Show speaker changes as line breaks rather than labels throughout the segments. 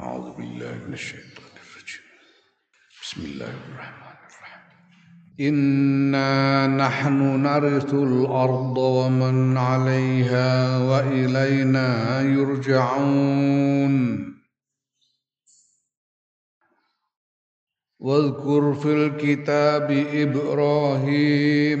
أعوذ بالله من الشيطان الرجيم. بسم الله الرحمن الرحيم. إنا نحن نرث الأرض ومن عليها وإلينا يرجعون. واذكر في الكتاب إبراهيم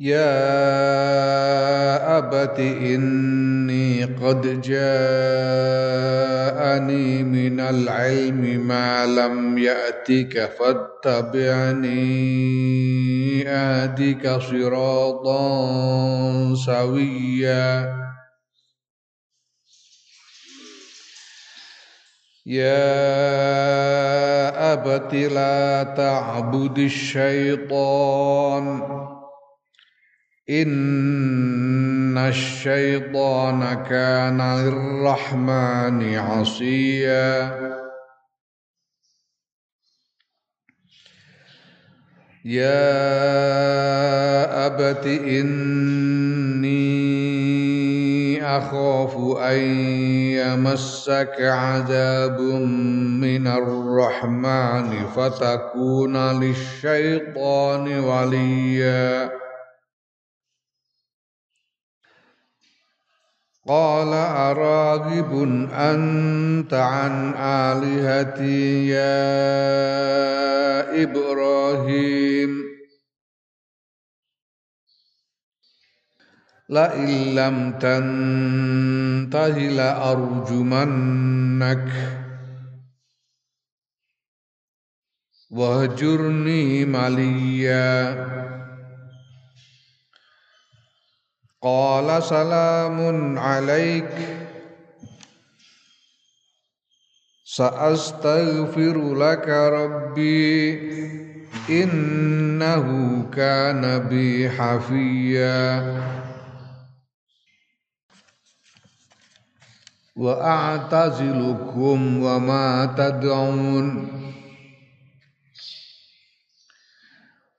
يا أبت إني قد جاءني من العلم ما لم يأتك فاتبعني أهدك صراطا سويا يا أبت لا تعبد الشيطان إن الشيطان كان للرحمن عصيا. يا أبت إني أخاف أن يمسك عذاب من الرحمن فتكون للشيطان وليا. قال أراغب أنت عن آلهتي يا إبراهيم؟ لئن لم تنته لأرجمنك. واهجرني مليا. Qala salamun alaik. Sa'astaghfiru laka rabbi. Innahu kana bi hafiya. Wa a'tazilukum wa ma tad'un.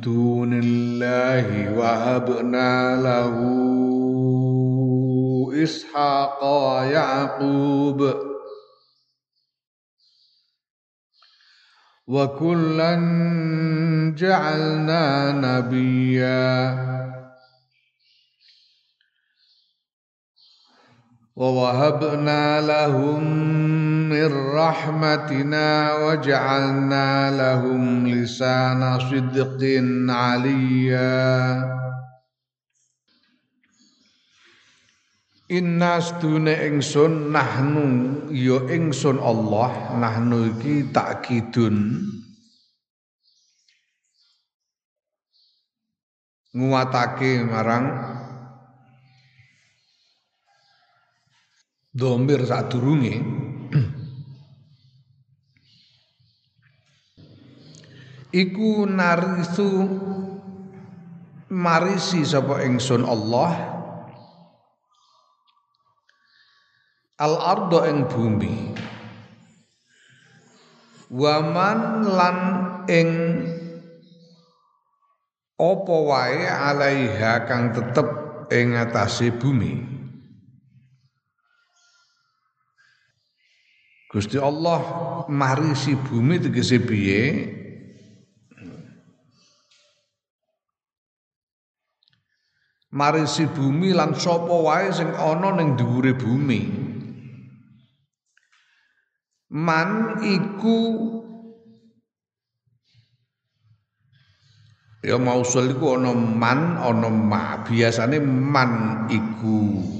دون الله وهبنا له إسحاق ويعقوب وكلا جعلنا نبيا ووهبنا لهم من رحمتنا وجعلنا لهم لسان صدق عليا Inna sedune ingsun nahnu ya ingsun Allah nahnu iki takkidun nguwatake marang domir sadurunge iku narisu marisi sapa ingsun Allah al ardo ing bumi waman lan ing apa wae alaiha kang tetep ing atase bumi Gusti Allah marisi bumi tegese piye? Marisi bumi lan sapa wae sing ana ning dhuwure bumi? Man iku ya mausul iku ana man ana ma biasane man iku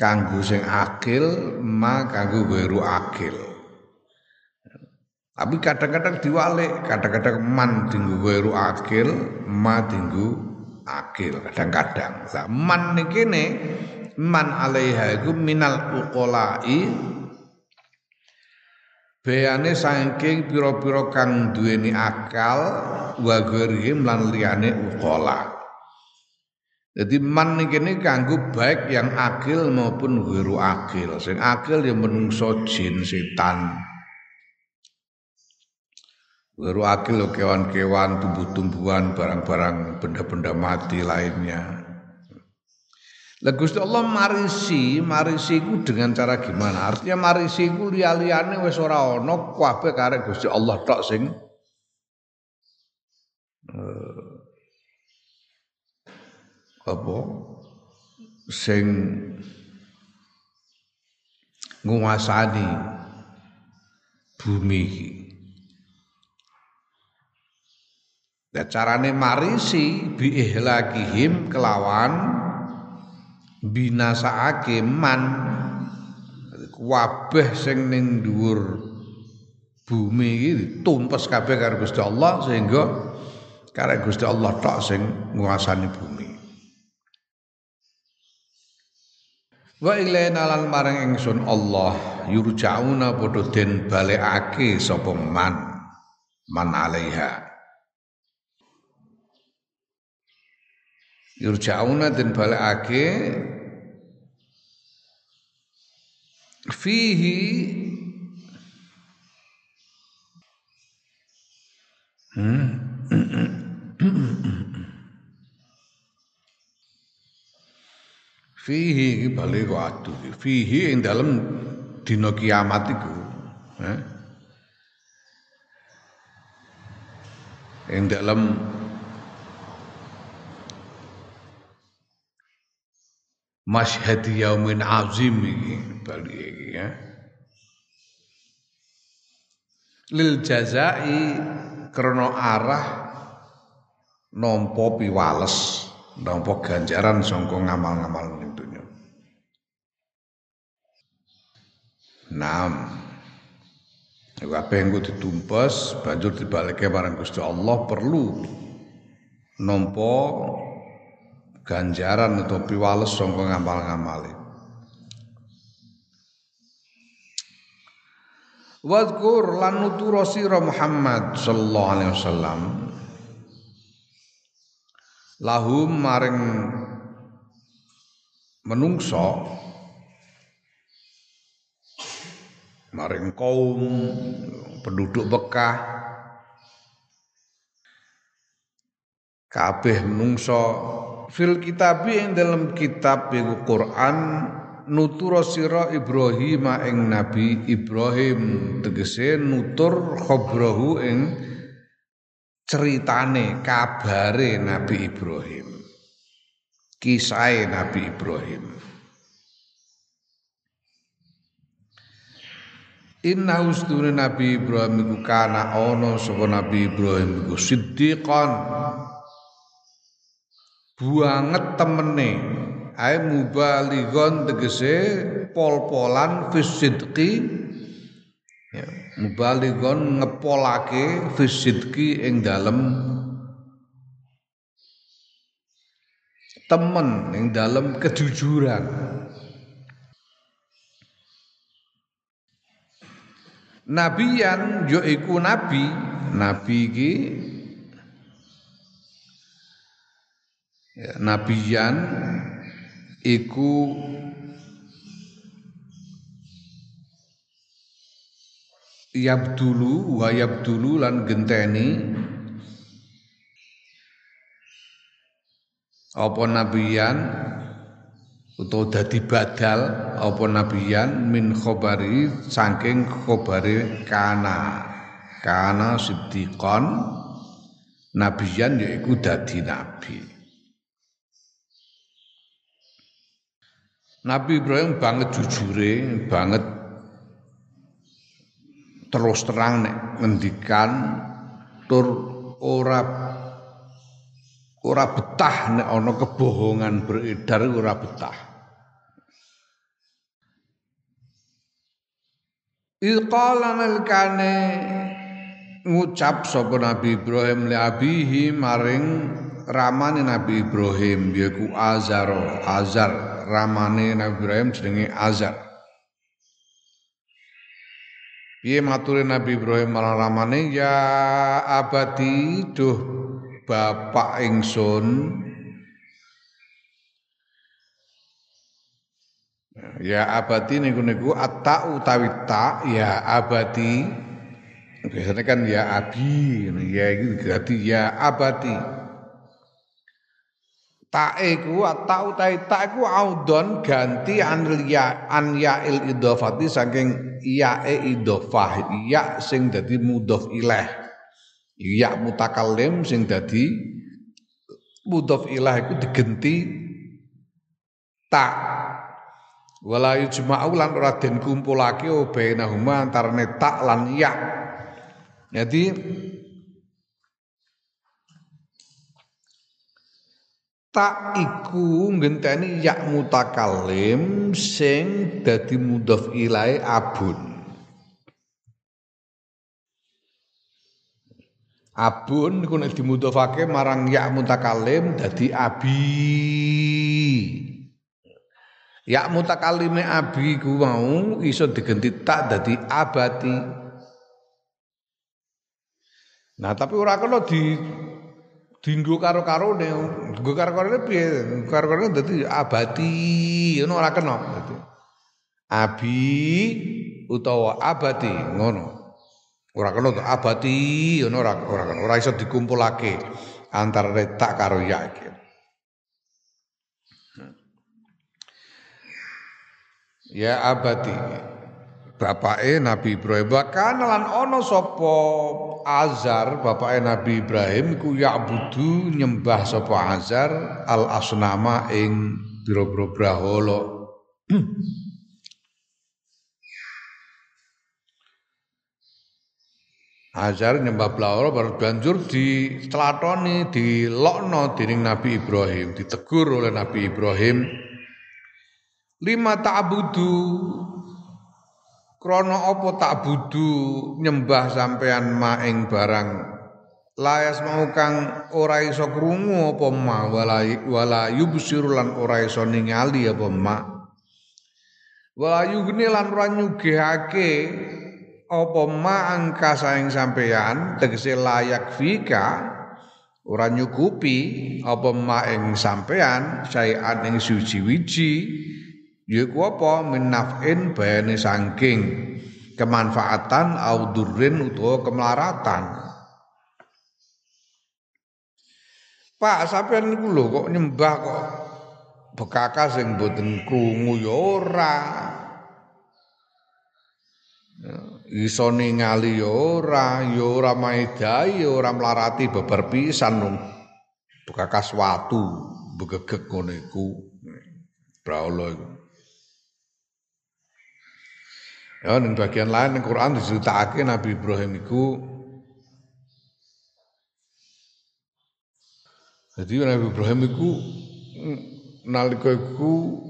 kanggo sing akil, ma kanggo weru akil. Tapi kadang-kadang diwalik, kadang-kadang man dinggo weru akil, ma dinggo akil kadang-kadang. Man niki man alaiha iku minal uqolai Bayane saking pira-pira kang duweni akal wa ghairihim lan liyane uqala. Jadi man ini kanggo baik yang akil maupun wiru akil. Sing akil ya menungso jin setan. Wiru akil lo kewan-kewan, tumbuh-tumbuhan, barang-barang benda-benda mati lainnya. Lah Gusti Allah marisi, marisi ku dengan cara gimana? Artinya marisi ku liya-liyane wis ora ana kabeh karek Gusti Allah tok sing uh, apa sing nguasani bumi iki. Nah, carane marisi ihlakihim kelawan binasaake man kabeh sing ning dhuwur bumi iki tumpes kabeh karo Gusti Allah sehingga karek Gusti Allah tok sing nguasani bumi. Wa ilaina lan marang ingsun Allah yurjauna padha den balekake sapa man man alaiha. yurja'una den balekake fihi hmm. fihi iki bali kok aduh fihi ing dalem dina kiamat iku eh? ing dalem yaumin azim iki bali iki ya lil jazai krana arah nampa piwales nampa ganjaran sangka ngamal-ngamal ning donya. Nam Kabeh engko ditumpes banjur dibalike marang Gusti Allah perlu nampa ganjaran atau piwales sangka ngamal-ngamale. Wadkur lan nutura Muhammad sallallahu alaihi wasallam lahum maring menungso maring kaum penduduk Bekah kabeh menungso fil kitabi ing dalam kitab iku Quran nutur sira Ibrahim ing Nabi Ibrahim. Tegese nutur khobrahu ing ceritane kabare Nabi Ibrahim. Kisah Nabi Ibrahim. Inna ustune Nabi Ibrahim iku kana ana sapa Nabi Ibrahim iku siddiqan. Buanget temene. Ae mubalighon tegese pol-polan fisidqi ya. Mubalighon ngepolake fisidqi ing dalem temen ing dalem kejujuran. Nabiyan yo iku nabi. Nabi iki ya, nabiyan iku yabdulu wa yabdulu lan genteni. Apa nabiyan? Utawa dadi badal apa nabiyan? Min khobari saking khobari kana. Kana siddiqon nabiyan yaiku dadi nabi. Nabi Ibrahim banget jujure, banget terus terang nek ngendikan tur ora ora betah nek ana kebohongan beredar ora betah. Ilqala nalikane ngucap sapa Nabi Ibrahim li abihi maring ramane Nabi Ibrahim yaiku Azar Azar ramane Nabi Ibrahim jenenge Azar Piye mature Nabi Ibrahim ramane? Ya abadi duh bapak ingsun. Ya abadi niku niku atta utawi ta ya abadi. Biasanya kan ya abi ya itu berarti ya abadi. Tae ku atau tae ta audon ganti an ya an il saking e idhofah ya sing dadi mudhof ilaih ya mutakallim sing dadi mudhof ilaih iku digenti tak. Wala yujma'u lan ora den kumpulake bainahuma antarane tak lan ya jadi tak iku ngenteni ya mutakalim sing dadi mudhof ilai abun. Abun niku nek dimudhofake marang ya mutakalim dadi abi. Ya mutakalime abi ku mau iso digenti tak dadi abati. Nah, tapi ora kena di dinggo karo-karone. Dinggo karo-karone piye? Karo-karone dadi abadi, ngono ora kena dadi. Abi utawa abadi ngono. Ora kena to abadi ngono ora ora kena. Ora iso dikumpulake antara retak karo ya iki. Ya abadi bapake Nabi Ibrahim bahkan lan ana sapa Azar bapake Nabi Ibrahim iku ya'budu nyembah sapa Azar al asnama ing biro-biro brahala Azar nyembah blawara baru banjur ditelatoni, dilokno dening Nabi Ibrahim, ditegur oleh Nabi Ibrahim. Lima ta'budu Krono opo tak budu nyembah sampean maing barang? Layas mau kang ora iso krungu apa ma? Wala wala yubsiru lan ora iso ningali apa ma? Wala yugne lan ora nyugihake apa ma angka saing sampean tegese layak fika ora nyukupi apa ma ing sampean sayan ing suci-wiji Yaiku apa min naf'in bayane saking kemanfaatan au durrin utawa kemelaratan. Pak sampean niku lho kok nyembah kok bekaka sing mboten krungu ya ora. Ya, iso ningali ya ora, ya ora maedai, ya ora melarati beber pisan bekakas watu begegek ngono iku. Braula iku. Ya ning bagian lain ning Quran diceritakake Nabi Ibrahim iku Jadi Nabi Ibrahim iku nalika iku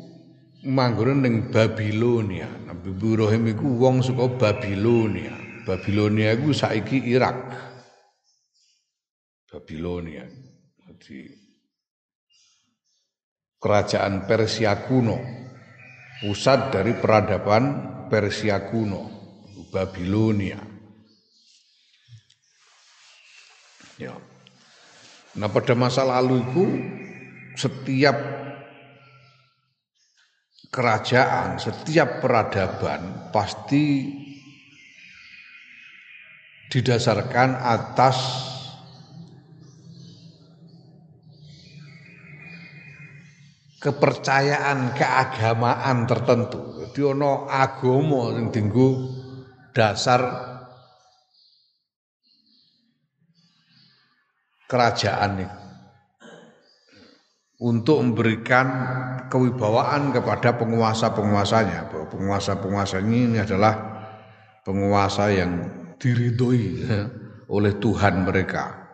manggon ning Babilonia. Nabi Ibrahim iku wong saka Babilonia. Babilonia iku saiki Irak. Babilonia. Jadi kerajaan Persia kuno. Pusat dari peradaban Persia kuno, Babilonia. Ya. Nah pada masa lalu itu setiap kerajaan, setiap peradaban pasti didasarkan atas kepercayaan keagamaan tertentu. Jadi ana agama sing dienggo dasar kerajaan ini untuk memberikan kewibawaan kepada penguasa-penguasanya penguasa-penguasa ini adalah penguasa yang diridhoi oleh Tuhan mereka.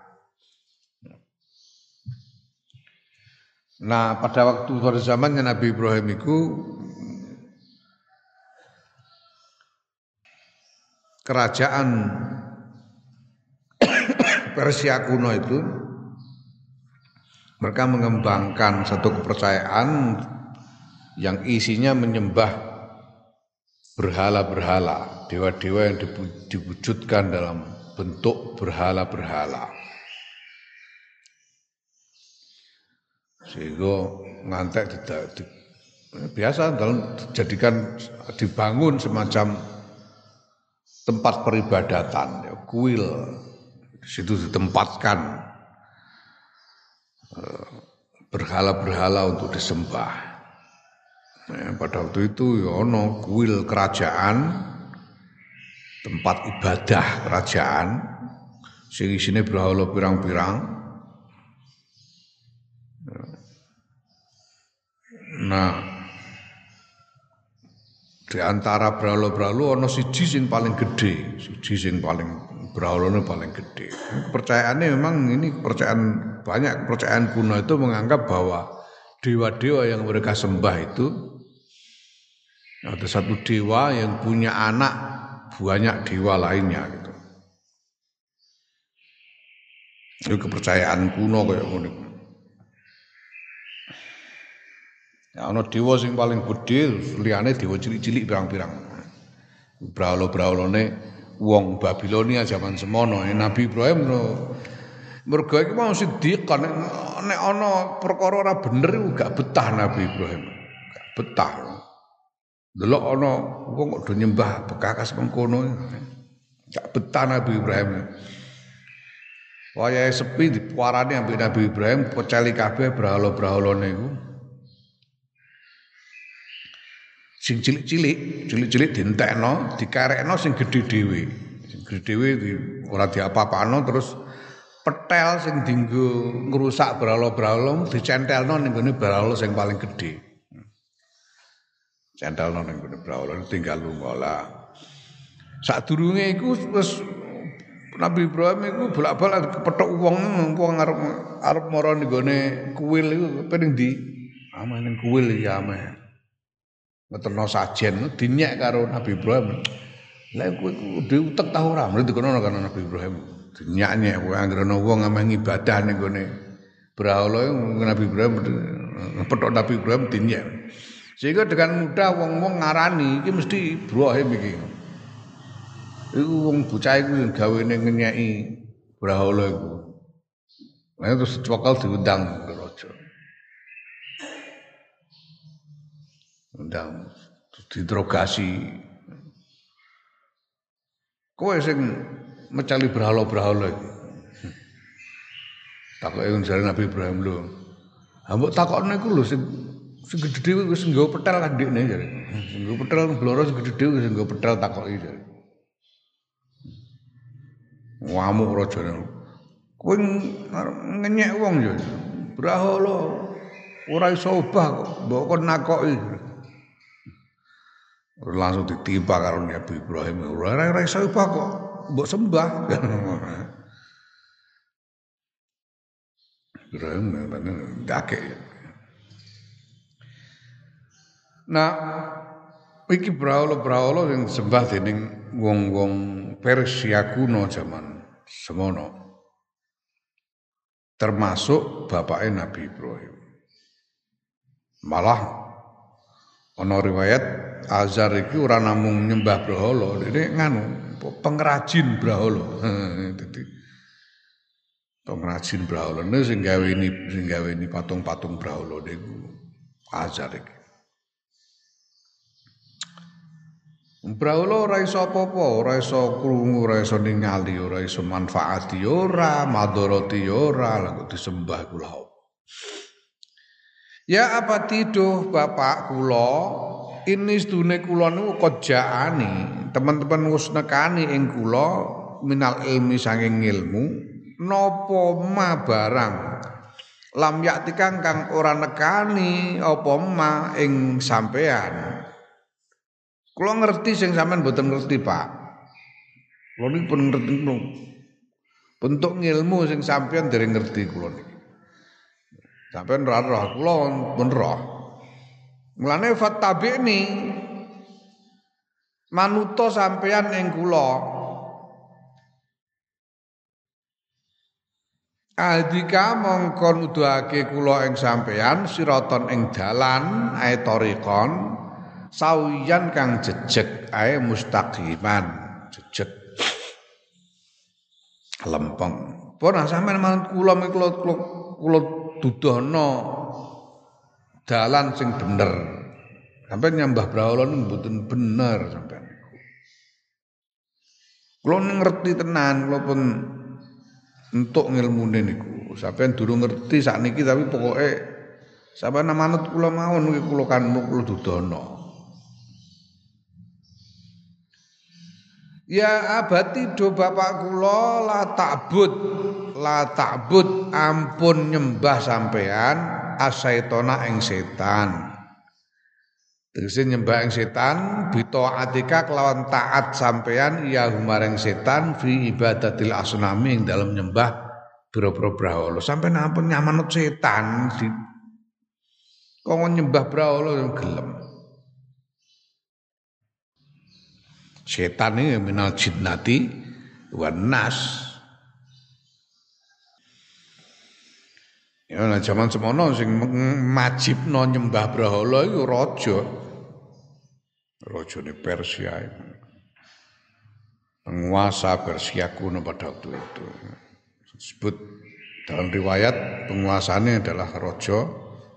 Nah, pada waktu pada zamannya Nabi Ibrahim itu kerajaan Persia kuno itu mereka mengembangkan satu kepercayaan yang isinya menyembah berhala-berhala, dewa-dewa yang diwujudkan dalam bentuk berhala-berhala. Sehingga ngantek tidak biasa dalam dijadikan dibangun semacam tempat peribadatan, ya, kuil di situ ditempatkan eh, berhala-berhala untuk disembah. Nah, pada waktu itu ya ono kuil kerajaan tempat ibadah kerajaan sing isine berhala pirang-pirang. Nah, di antara berhala-berhala ono siji sing paling gede, siji sing paling Braulone paling gede. Kepercayaannya memang ini kepercayaan banyak kepercayaan kuno itu menganggap bahwa dewa-dewa yang mereka sembah itu ada satu dewa yang punya anak banyak dewa lainnya gitu. Itu kepercayaan kuno kayak ngono. Ya ana dewa sing paling gede liyane dewa cilik-cilik pirang-pirang. Braula-braulane wong Babilonia zaman semono eh, Nabi Ibrahim no mergo iki mau siddiqan nek ana perkara ora bener iku gak betah Nabi Ibrahim. Gak betah. Delok ana wong kok do nyembah bekakas mengkono gak betah Nabi Ibrahim. Wayahe sepi dipuarani ambek Nabi Ibrahim peceli kabeh brahala-brahalane iku sing cilik-cilik, cilik-cilik dientekno, dikarekno sing gedhe dhewe. Sing gedhe dhewe di, ora diapa-apano terus petel sing dinggo ngrusak bralo-bralo dicentelno ning gone bralo sing paling gedhe. Centelno ning gone bralo tinggal lunga Sadurunge iku wis Nabi Ibrahim iku bolak-balik kepethuk wong wong arep arep mara ning gone kuil iku pening di ameh ning kuil ya ameh ngeterno sajen dinyek karo Nabi Ibrahim. Lah kowe kudu utek ta ora? Mrene dikono karo Nabi Ibrahim. Dinyek-nyek kowe anggere wong ameh ibadah ning gone Brahala Nabi Ibrahim petok Nabi Ibrahim dinyek. Sehingga dengan mudah wong-wong ngarani iki mesti Ibrahim iki. Iku wong bocah iku sing gawene ngenyeki Brahala iku. Lah terus cokal diundang undang diinterogasi kowe sing mecali berhala-berhala iki takoke jare Nabi Ibrahim lho ha mbok takokne iku lho sing sing gedhe dhewe wis nggawa petel kan ndekne jare sing nggawa petel bloro sing gedhe dhewe sing nggawa petel takoki jare ngamuk rajane kowe ngenyek wong ya berhala ora iso obah kok mbok kon nakoki langsung ditimpa karo Nabi Ibrahim. Ora ora iso kok. Mbok sembah. Ibrahim ndake Nah iki brahala-brahala yang sembah dening wong-wong Persia kuno zaman semono. Termasuk bapaknya Nabi Ibrahim. Malah ana riwayat Azar iki ora namung nyembah brahala, dene nganu pengrajin brahala. Dadi pengrajin brahala ne sing gawe ini sing gawe ini patung-patung brahala niku Azar iki. Brahala ora iso apa-apa, ora iso krungu, ora iso ningali, ora iso manfaati ora, madharati ora, kok disembah kula. Ya apa tiduh bapak kula? Ini sedune kula niku kojaani, teman-teman wis nekani ing kula minal ilmi saking ilmu napa ma barang? Lam yaktikang kang ora nekani apa ma ing sampean? Kula ngerti sing sampean mboten ngerti Pak. Kula niki pun ngerti bentuk ilmu sing sampean dereng ngerti kula niki Sampeyan ora roh, kula pun roh. Mulane fattabi'ni manuto sampeyan ing kula. Adika mongko nuduhake kula ing sampeyan siraton ing dalan ae tariqon sawiyan kang jejeg ae mustaqiman jejeg lempeng. Pun sampeyan manut kula kula kula dudono dalan sing bener. Sampai nyambah brahala mboten bener sampeyan. Kula ngerti tenan, kula pun untuk ngilmune niku. Sampeyan durung ngerti sakniki tapi pokoke sampeyan manut kula mawon kuwi kula kan kula dudono. Ya abati do bapak kula la la takbut ampun nyembah sampean asaitona ing setan. Tegese nyembah ing setan bito atika kelawan taat sampean iya humareng setan fi ibadatil asnami ing dalam nyembah biro-biro brahala. Sampai ampun nyamanut setan di kongkon nyembah brahala gelem. Setan ini minal jinnati wan nas. Ya nah zaman semono sing majibno nyembah brahala iku raja. Rojone Persia penguasa Persia kuno pada waktu itu. Disebut dalam riwayat penguasanya adalah Rojo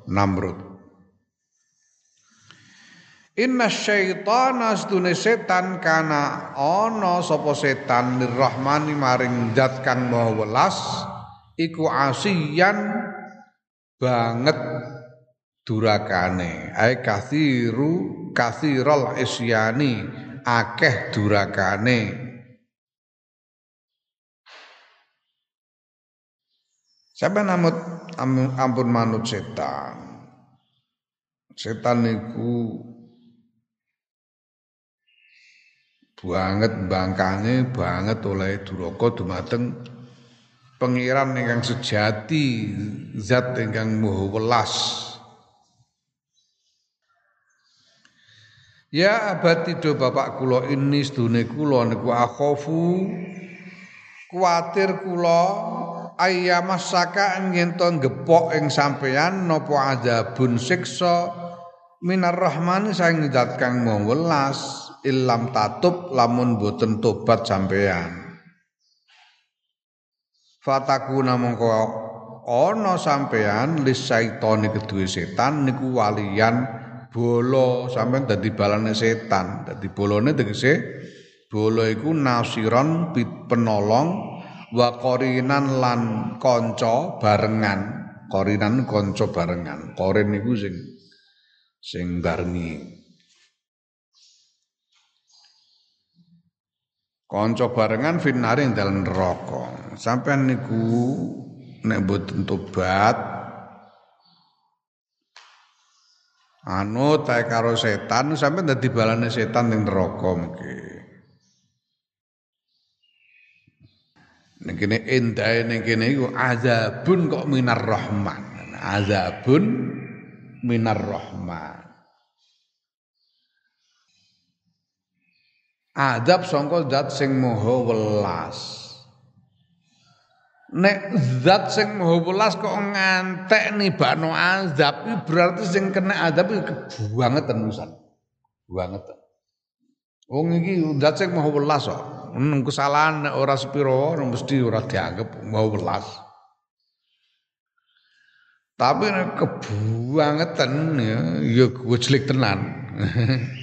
Namrud. Inna syaitana sedune setan kana ana sapa setan lirrahmani maring zat kang maha welas iku asiyan banget durakane ai kathiru kathirul isyani akeh durakane Siapa namut ampun manut setan. Setan banget bangkane banget oleh duraka dumateng pengiran ingkang sejati zat ingkang moho welas. Ya abadi do bapak kula ini sedune kula niku akhofu. Kuatir kula ayyamasaka yen to gepok ing sampeyan napa azabun siksa. Minar rahman saing zat kang welas ilam tatub lamun boten tobat sampeyan fatakuna mongko ana sampeyan lis syaitani kedue setan niku walian bolo sampean dadi balane setan. Dadi bolone tegese bolo iku nasiron penolong wa qorinan lan kanca barengan. Qorinan kanca barengan. Qorin niku sing sing barengi. Kanca barengan finare ing dalem neraka. Sampeyan niku nek mboten tobat anu tae karo setan sampe dadi balane setan ning neraka mengki. Ning kene endahe ning kene iku azabun kok minar rahman. Azabun minar rahman. Adab sangka zat sing moho welas. Nek zat sing maha welas kok ngantek nibakno azab berarti sing kena azab iki kebuangetan urusan. Buangetan. Wong iki zat sing maha welas kok. Nang kesalahan ora sepiro mesti ora dianggap maha welas. Tapi nek kebuangetan ya ya gojlek tenan.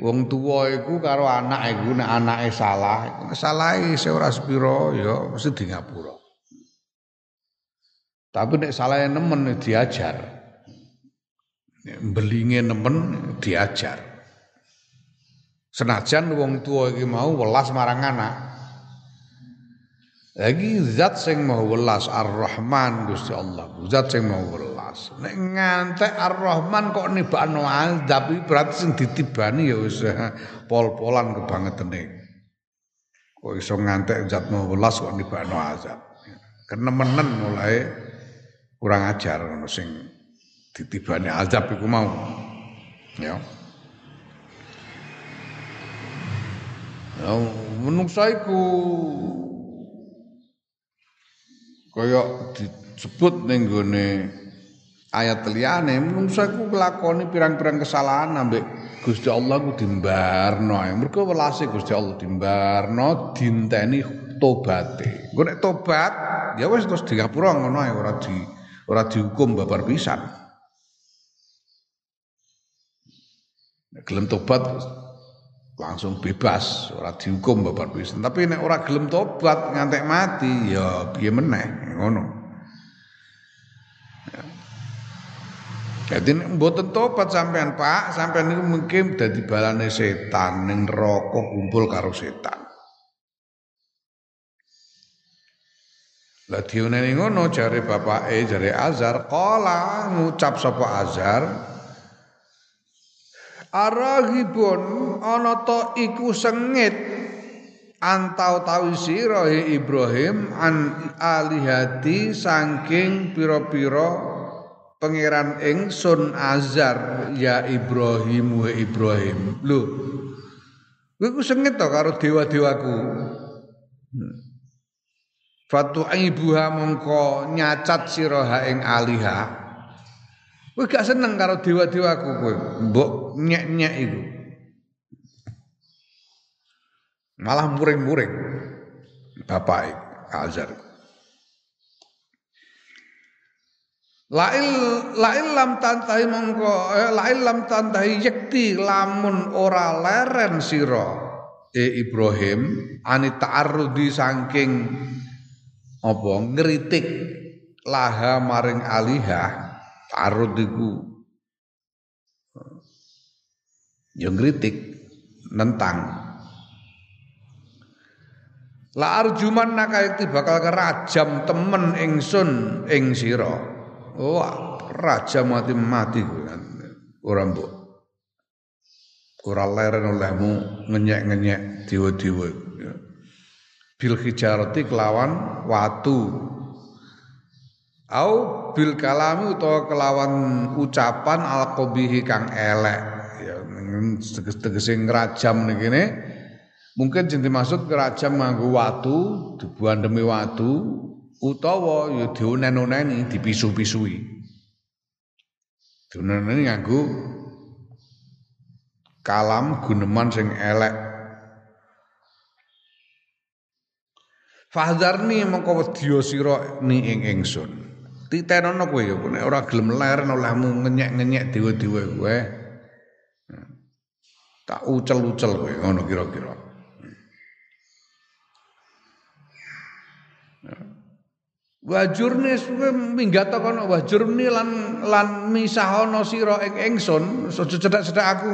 Wong tua iku karo anak iku nek anake salah, salahe ora sepiro ya mesti di ngapura. Tapi nek salahe nemen diajar. Belinge nemen diajar. Senajan wong tua iki mau welas marang anak. Lagi zat sing mau welas Ar-Rahman Gusti Allah. Zat sing mau welas. Nek ngantek Ar-Rahman kok nibakno azab berarti sing ditibani ya wis pol-polan kebangetene. Kok iso ngantek zat mau welas kok nibakno azab. Kenemenen mulai kurang ajar sing ditibane azab iku mau. Ya. Ya, menungsa iku kaya disebut ning gone ayat liyane menungsa iku nglakoni pirang-pirang kesalahan ambek Gusti Allah ku dimbarno. Mergo welase Gusti Allah dimbarno dinteni tobate. Engko nek tobat ya wis terus di ngapura ngono ae ora di ora dihukum babar pisan. Nek gelem tobat langsung bebas, ora dihukum babar pisan. Tapi nek ora gelem tobat ngantek mati ya piye meneh ngono. Jadi mboten tobat sampean Pak, sampean niku mungkin dadi balane setan ning neraka kumpul karo setan. Lah diuneni ngono jare bapake jare Azar, qala ngucap sapa Azar, Arahibun ana to iku sengit antau tawi sira Ibrahim an alihati saking pira-pira pangeran ingsun Azar ya Ibrahim wa Ibrahim. Lho. Kowe ku sengit to karo dewa-dewaku. Hmm. Fatu ibuha mongko nyacat sira ing aliha. Kowe gak seneng karo dewa-dewaku kowe. Mbok nyek-nyek iku. Malah muring-muring. Bapak Azar. Lail lail lam tantahi mongko eh, lail lam tantahi yekti lamun ora leren sira. E Ibrahim ani ta'arrudi saking apa ngritik laha maring alihah Ta'arud iku ya ngritik nentang. La arjuman nakaiti bakal kerajam temen ingsun ing sira. Wah, raja mati-mati ora mbok. Ora leren olehmu ngenyek-ngenyek diwa-diwa. Bil hijarati kelawan watu. Au bil kalami utawa kelawan ucapan al qabihi kang elek. Ya tegese ngrajam ngene mungkin sing dimaksud ngrajam nganggo watu dibuandemi watu utawa ya dionen-oneni dipisu-pisui. Dionen nganggo kalam guneman sing elek. Fahdarni mengko wedya sira ni ing ingsun. Titenono kowe ya nek ora gelem leren olehmu ngenyek-ngenyek dewa-dewa kowe. Tak ucel-ucel kowe ngono kira-kira Wajurne suwe minggat kono? Wajurni lan lan misahono sira ing ingsun cedhak-cedhak aku.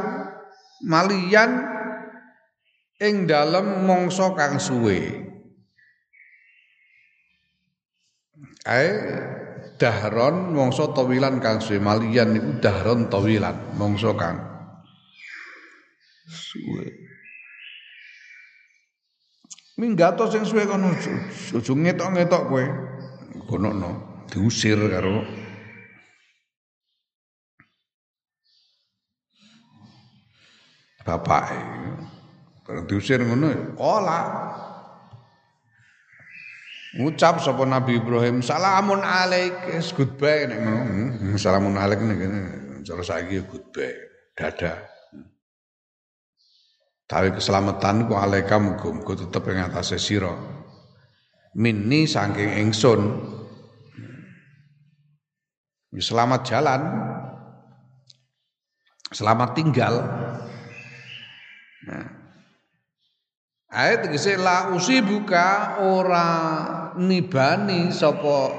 Malian ing dalem mangsa kang suwe. Ae dahron mongso tawilan kang suwe. Malian niku dahron tawilan mongso kang suwe. Minggato sing suwe kono? Aja ngetok-ngetok kowe kono no diusir karo bapak Barang diusir ngono, olah ngucap sapa Nabi Ibrahim salamun alaik. Es goodbye nek ngono. Hmm, salamun alaik nek cara saiki ya goodbye. Dada Tapi keselamatan ku alaika muga-muga tetep ing atase sira. Minni saking ingsun. Ya, selamat jalan. Selamat tinggal. Nah, Ayat tegese la usibuka ora nibani sapa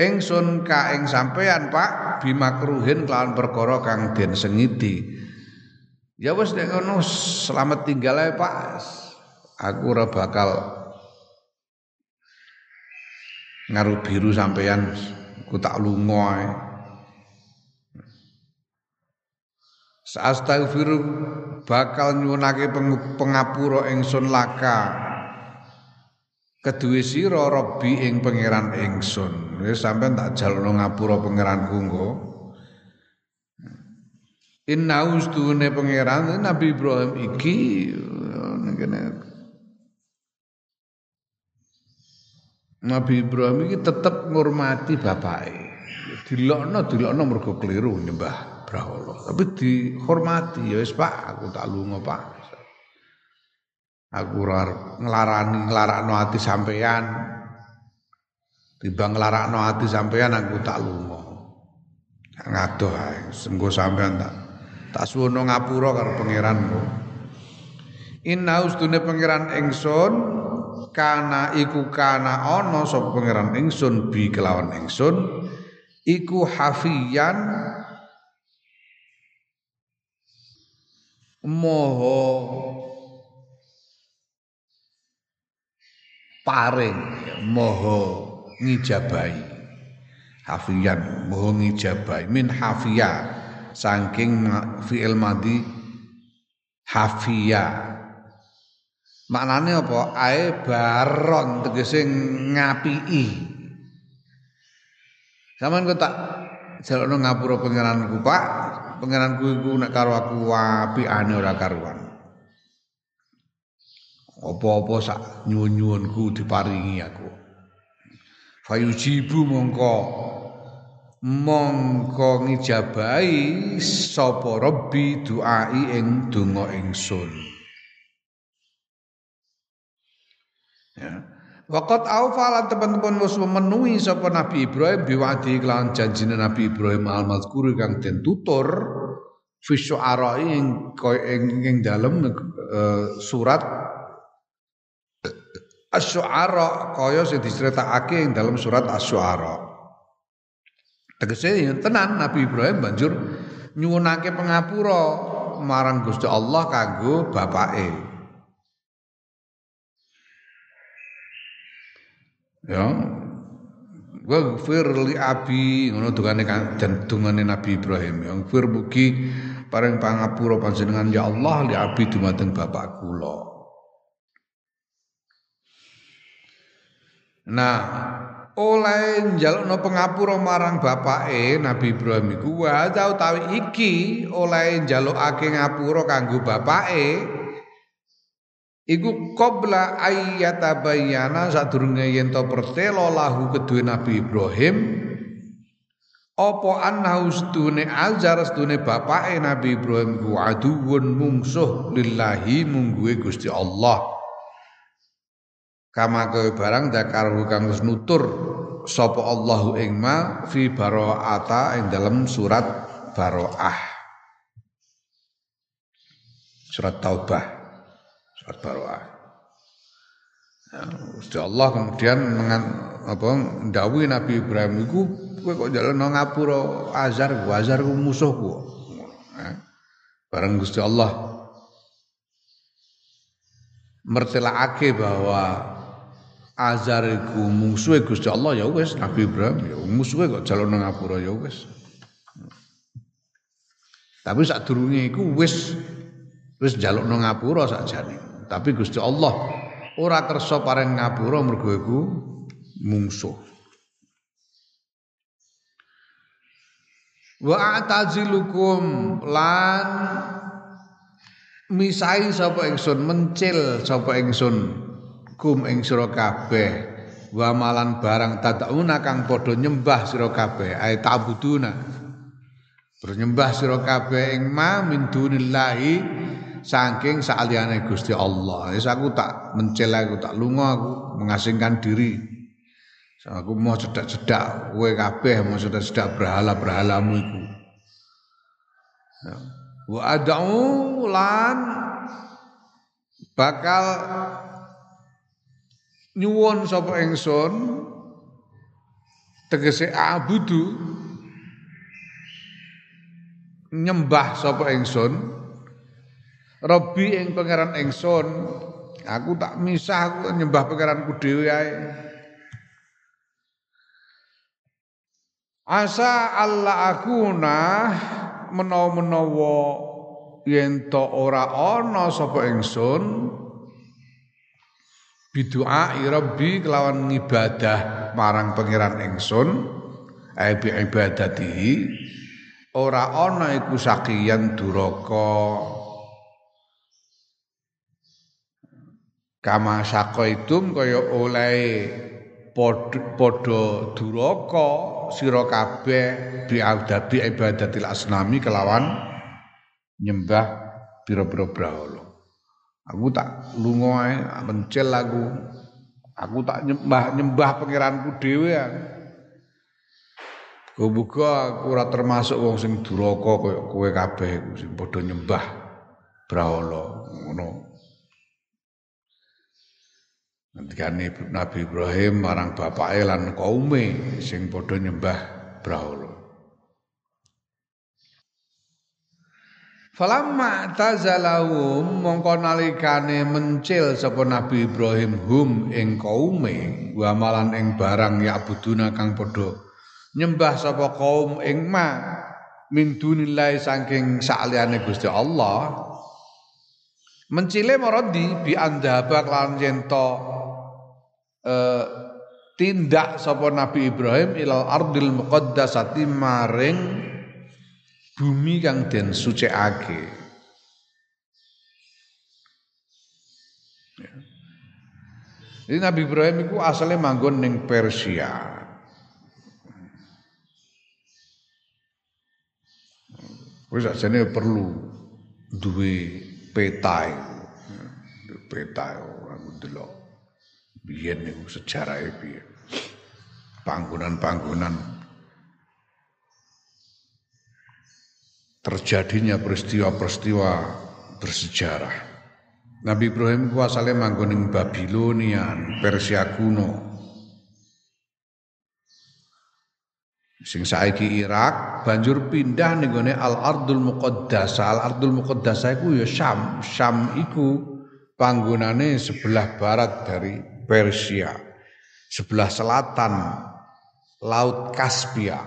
ingsun ka ing sampean Pak bimakruhin kelawan perkara kang den sengiti. Ya wis nek ngono selamat tinggal ae Pak. Aku ora bakal ngaruh biru sampean ku tak lunga. Astaghfiru bakal nyuwunake pengapura ingsun laka Kedue sira Rabbi ing pangeran ingsun. Wis sampean tak jalukno ngapura pangeranku engko. Inna ustune pangeran Nabi Ibrahim iki Nabi Ibrahim iki tetep ngurmati bapake. Dilokno dilokno mergo keliru nyembah brahala. Tapi dihormati ya wis Pak, aku tak lunga Pak. Aku ora nglarani nglarakno ati sampean. Timbang nglarakno ati sampean aku tak lunga. Ngadoh ae, sampean tak tak suwono ngapura karo pangeranku inna ustune pangeran ingsun kana iku kana ana sapa pangeran ingsun bi kelawan ingsun iku hafiyan moho paring moho ngijabai hafiyan moho ngijabai min hafiyah saking fi'il madhi hafia maknane apa? Ae baron tegese ngapii sampean kok tak jalukno ngapura pangeranku Pak? Pangeranku iku nek karo aku apikane ora karuan. Apa-apa sak nyuwun-nyuwunku diparingi aku. Fayujibu mongko. Mongko ngijabahi sapa rabbi duai ing donga ingsun ya Waqat awfalan teman-teman wis memenuhi sapa Nabi Ibrahim biwadi kelawan janjine Nabi Ibrahim al-mazkur kang den tutur fi syu'ara ing ing dalem uh, surat Asy-Syu'ara kaya sing diceritakake ing dalam surat Asy-Syu'ara. Tegese tenan Nabi Ibrahim banjur nyuwunake pengapura marang Gusti Allah kanggo bapake. Ya. Wa ghfir li abi ngono dungane dan dungane Nabi Ibrahim. Ya ghfir mugi paring pangapura panjenengan ya Allah li abi dumateng bapak kula. Nah, oleh njalukno pengapura marang bapake Nabi Ibrahim iku wa utawi iki oleh njalukake ngapura kanggo bapake iku qabla ayyatabayyana sadurunge yen to pertelo lahu kedue Nabi Ibrahim apa annahu stune azar stune bapake Nabi Ibrahim ku aduwun mungsuh lillahi mungguwe Gusti Allah. Kama kowe barang dakaru kang wis nutur sapa Allahu ing ma fi baroata ing dalam surat baroah surat taubah surat baroah ya, Allah kemudian mengan, apa ndawi Nabi Ibrahim iku kowe kok jalan nang ngapura azar azar ku musuhku ya. bareng Gusti Allah mertelaake bahwa Azar iku musuhe Gusti Allah ya wis Nabi Ibrahim ya musuhe kok jalur nang ngapura ya wis. Tapi sadurunge iku wis wis njaluk nang ngapura sakjane. Tapi Gusti Allah ora kersa paring ngapura mergo iku mungsuh. Wa atazilukum lan misai sapa ingsun mencil sapa ingsun kum ing sira kabeh wa malan barang tadauna kang padha nyembah sira kabeh ay ta'buduna bernyembah sira kabeh ing ma min dunillahi saking saliyane Gusti Allah. Wis aku tak mencel aku tak lunga aku mengasingkan diri. Aku mau cedak-cedak kowe kabeh mau cedak-cedak berhala-berhalamu iku. Wa ad'u lan bakal nyuwun sapa ingsun tegese abudu nyembah sapa ingsun Robi ing pangeran ingsun aku tak misah aku nyembah pangeranku dhewe ae. Asa Allah akuna menawa-menawa yen to ora ana sapa ingsun Bidu'a rabbi kelawan ngibadah marang pangeran ingsun ai bi ibadatihi ora ana iku sakiyan duraka kama sakaitum kaya oleh padha duraka sira kabeh bi bi ibadatil asnami kelawan nyembah pira-pira brahala Aku tak lunga mencel aku. Aku tak nyembah nyembah pangeranku dhewe ya. Muga aku ora termasuk wong sing duraka kaya kowe kabeh sing padha nyembah brahala ngono. Ngendikane Nabi Ibrahim marang bapake lan kaume sing padha nyembah brahala. Falamma tazalahum mongko nalikane mencil sapa Nabi Ibrahim hum ing kaume wa malan ing barang ya buduna kang padha nyembah sapa kaum ing ma min dunillahi saking saliyane Gusti Allah mencile maradi bi andhaba lan yento eh, tindak sapa Nabi Ibrahim ilal ardil muqaddasati maring bumi kang den sucikake. Ya. Jadi Nabi Ibrahim itu asalnya manggon ning Persia. Wis ajane perlu duwe peta iku. Peta aku delok. Biyen niku sejarahe piye. Panggonan-panggonan terjadinya peristiwa-peristiwa bersejarah. Nabi Ibrahim ku asale manggon ing Babilonia, Persia kuno. Sing saiki Irak banjur pindah ning gone Al-Ardul Muqaddasah. Al-Ardul Muqaddasah iku ya Syam. Syam iku panggonane sebelah barat dari Persia. Sebelah selatan Laut Kaspia.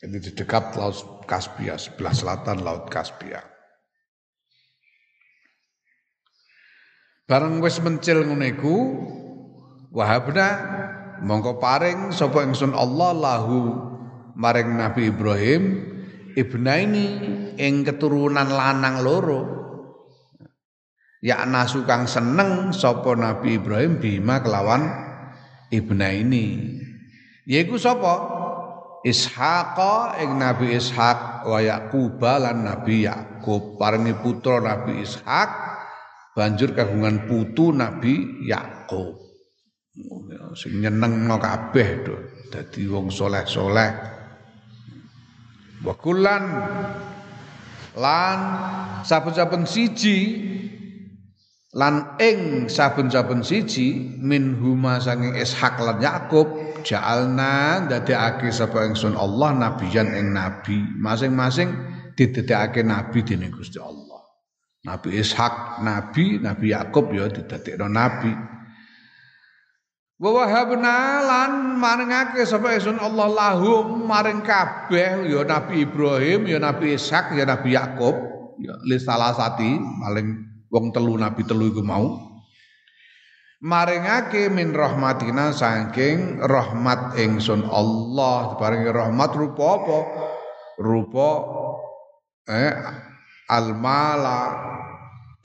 Jadi di dekat Laut Kaspia, sebelah selatan Laut Kaspia. Bareng wis mencil ngono iku wahabna mongko paring sapa ingsun Allah lahu maring Nabi Ibrahim ibnaini ing keturunan lanang loro ya nasu kang seneng sapa Nabi Ibrahim bima kelawan ibnaini yaiku sapa? Ishaq ing Nabi Ishaq wa Yaqub lan Nabi Yakub paringi putra Nabi Ishaq banjur kagungan putu Nabi Yakub sing nyenengno kabeh to dadi wong soleh-soleh. Wa lan saben-saben siji lan ing saben-saben siji min huma sanging Ishaq lan Yakub ja'alna ndadekake sapa ingsun Allah nabiyan ing nabi. Masing-masing didadekake nabi dening Gusti Allah. Nabi Ishak nabi Nabi Yakub ya didadekno nabi. Wa wahabna lan maringake sapa ingsun Allah lahum maring kabeh ya Nabi Ibrahim ya Nabi Ishak ya Nabi Yakub ya li salasati maling wong telu nabi telu iku mau. Maringake min rahmatina saking rahmat ingsun Allah. Diparingi rahmat rupa apa? Rupa eh almala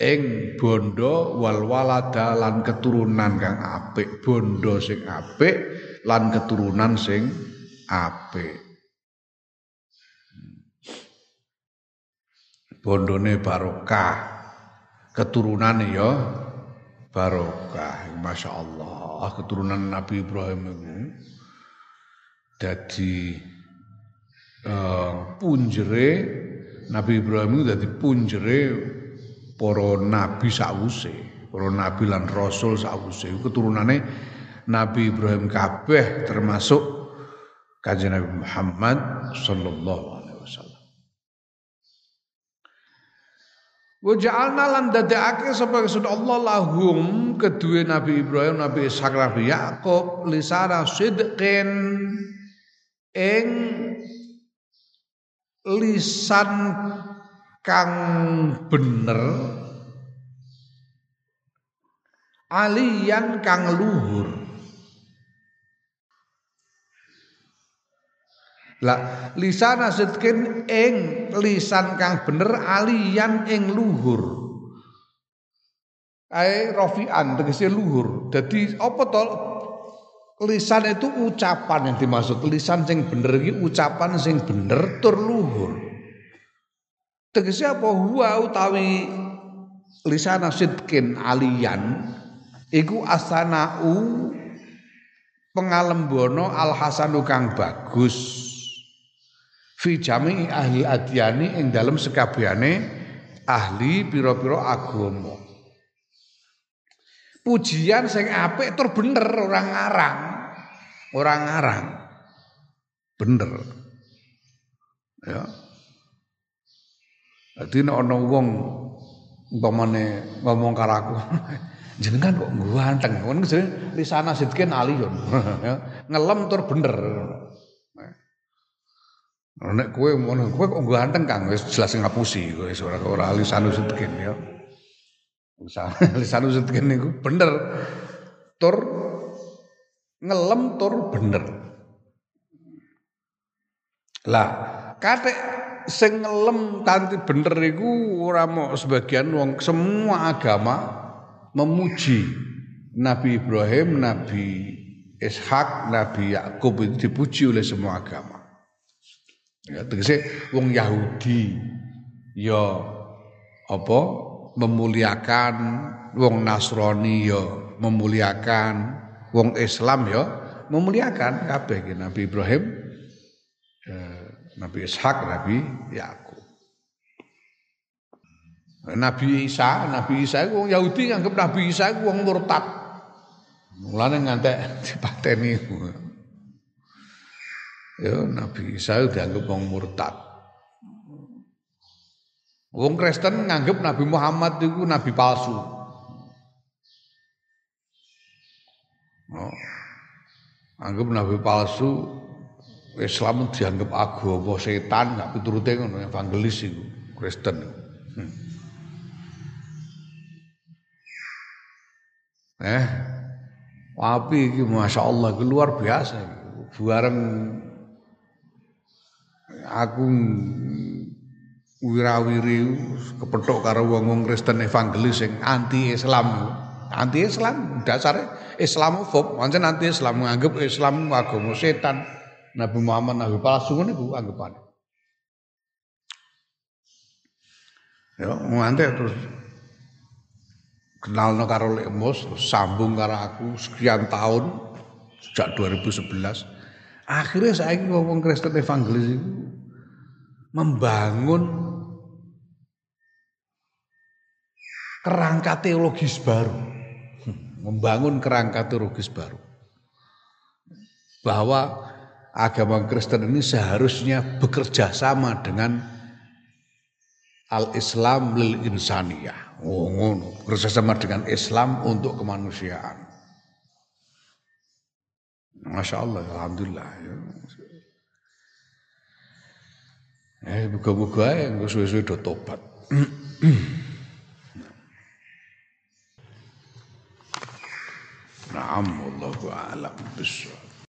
ing bondo wal walada lan keturunan kang apik. Bondo sing apik lan keturunan sing apik. Bondone barokah keturunane ya barokah Masya Allah. Keturunan Nabi Ibrahim itu jadi uh, punjere Nabi Ibrahim itu jadi punjere para nabi sause para nabi lan rasul sause keturunannya Nabi Ibrahim kabeh termasuk kanjeng Nabi Muhammad sallallahu Wa ja'alna lan dadekake sapa Gusti Allah lahum kedue Nabi Ibrahim, Nabi Ishak, Nabi Yakub lisara sidqin ing lisan kang bener aliyan kang luhur lah lisan sidkin ing lisan kang bener aliyan ing luhur. Ae rofian tegese luhur. Dadi apa to? Lisan itu ucapan yang dimaksud. Lisan sing bener iki ucapan sing bener tur luhur. Tegese apa? Huwa utawi lisan sidkin aliyan iku asanau pengalembono al hasanu kang bagus fi jami ahli adyani ing dalam sekabehane ahli pira-pira agama. Pujian sing apik tur bener orang ngarang. Orang ngarang. Bener. Ya. Jadi nek ana wong umpamane ngomong karo aku jenengan kok ganteng ngono jenenge lisana sidkin aliyun ya. Ngelem tur bener nek kowe ngono kowe kok ganteng Kang? Wis jelas ngapusi kowe ora ora lisanu sidkin ya. Lisanu sidkin niku bener. Tur ngelem tur bener. Lah katek sing ngelem kanthi bener iku ora mau sebagian wong semua agama memuji Nabi Ibrahim, Nabi Ishak, Nabi Yakub itu dipuji oleh semua agama. Ya, tegese wong Yahudi ya apa memuliakan wong Nasrani ya memuliakan wong Islam ya memuliakan kabeh Nabi Ibrahim eh, Nabi Ishak Nabi Yakub Nabi Isa, Nabi Isa itu Yahudi nganggep Nabi Isa wong murtad. Mulane ngantek dipateni. Ya Nabi Isa dianggap wong murtad. Wong Kristen nganggep Nabi Muhammad itu nabi palsu. Oh. Anggap nabi palsu Islam dianggap agama setan, nggak piturute ngono evangelis itu Kristen. Hmm. Eh, api iki Masya Allah luar biasa. Bareng aku wirawiri kepethuk karo wong-wong Kristen evangelis yang anti Islam. Anti Islam dasare Islamofob, pancen anti Islam nganggep Islam agama setan. Nabi Muhammad nabi palsu niku anggapane. Ya, ngantek terus kenal karo Lek Mus, sambung karo aku sekian tahun sejak 2011. Akhirnya saya ngomong Kristen evangelis itu membangun kerangka teologis baru. Membangun kerangka teologis baru. Bahwa agama Kristen ini seharusnya bekerja sama dengan al-Islam lil insaniyah Oh ngono, kerjasama dengan Islam untuk kemanusiaan. Masya Allah, Alhamdulillah. Eh buka-buka ae gue suwe-suwe do tobat. Naam wallahu a'lam bissawab.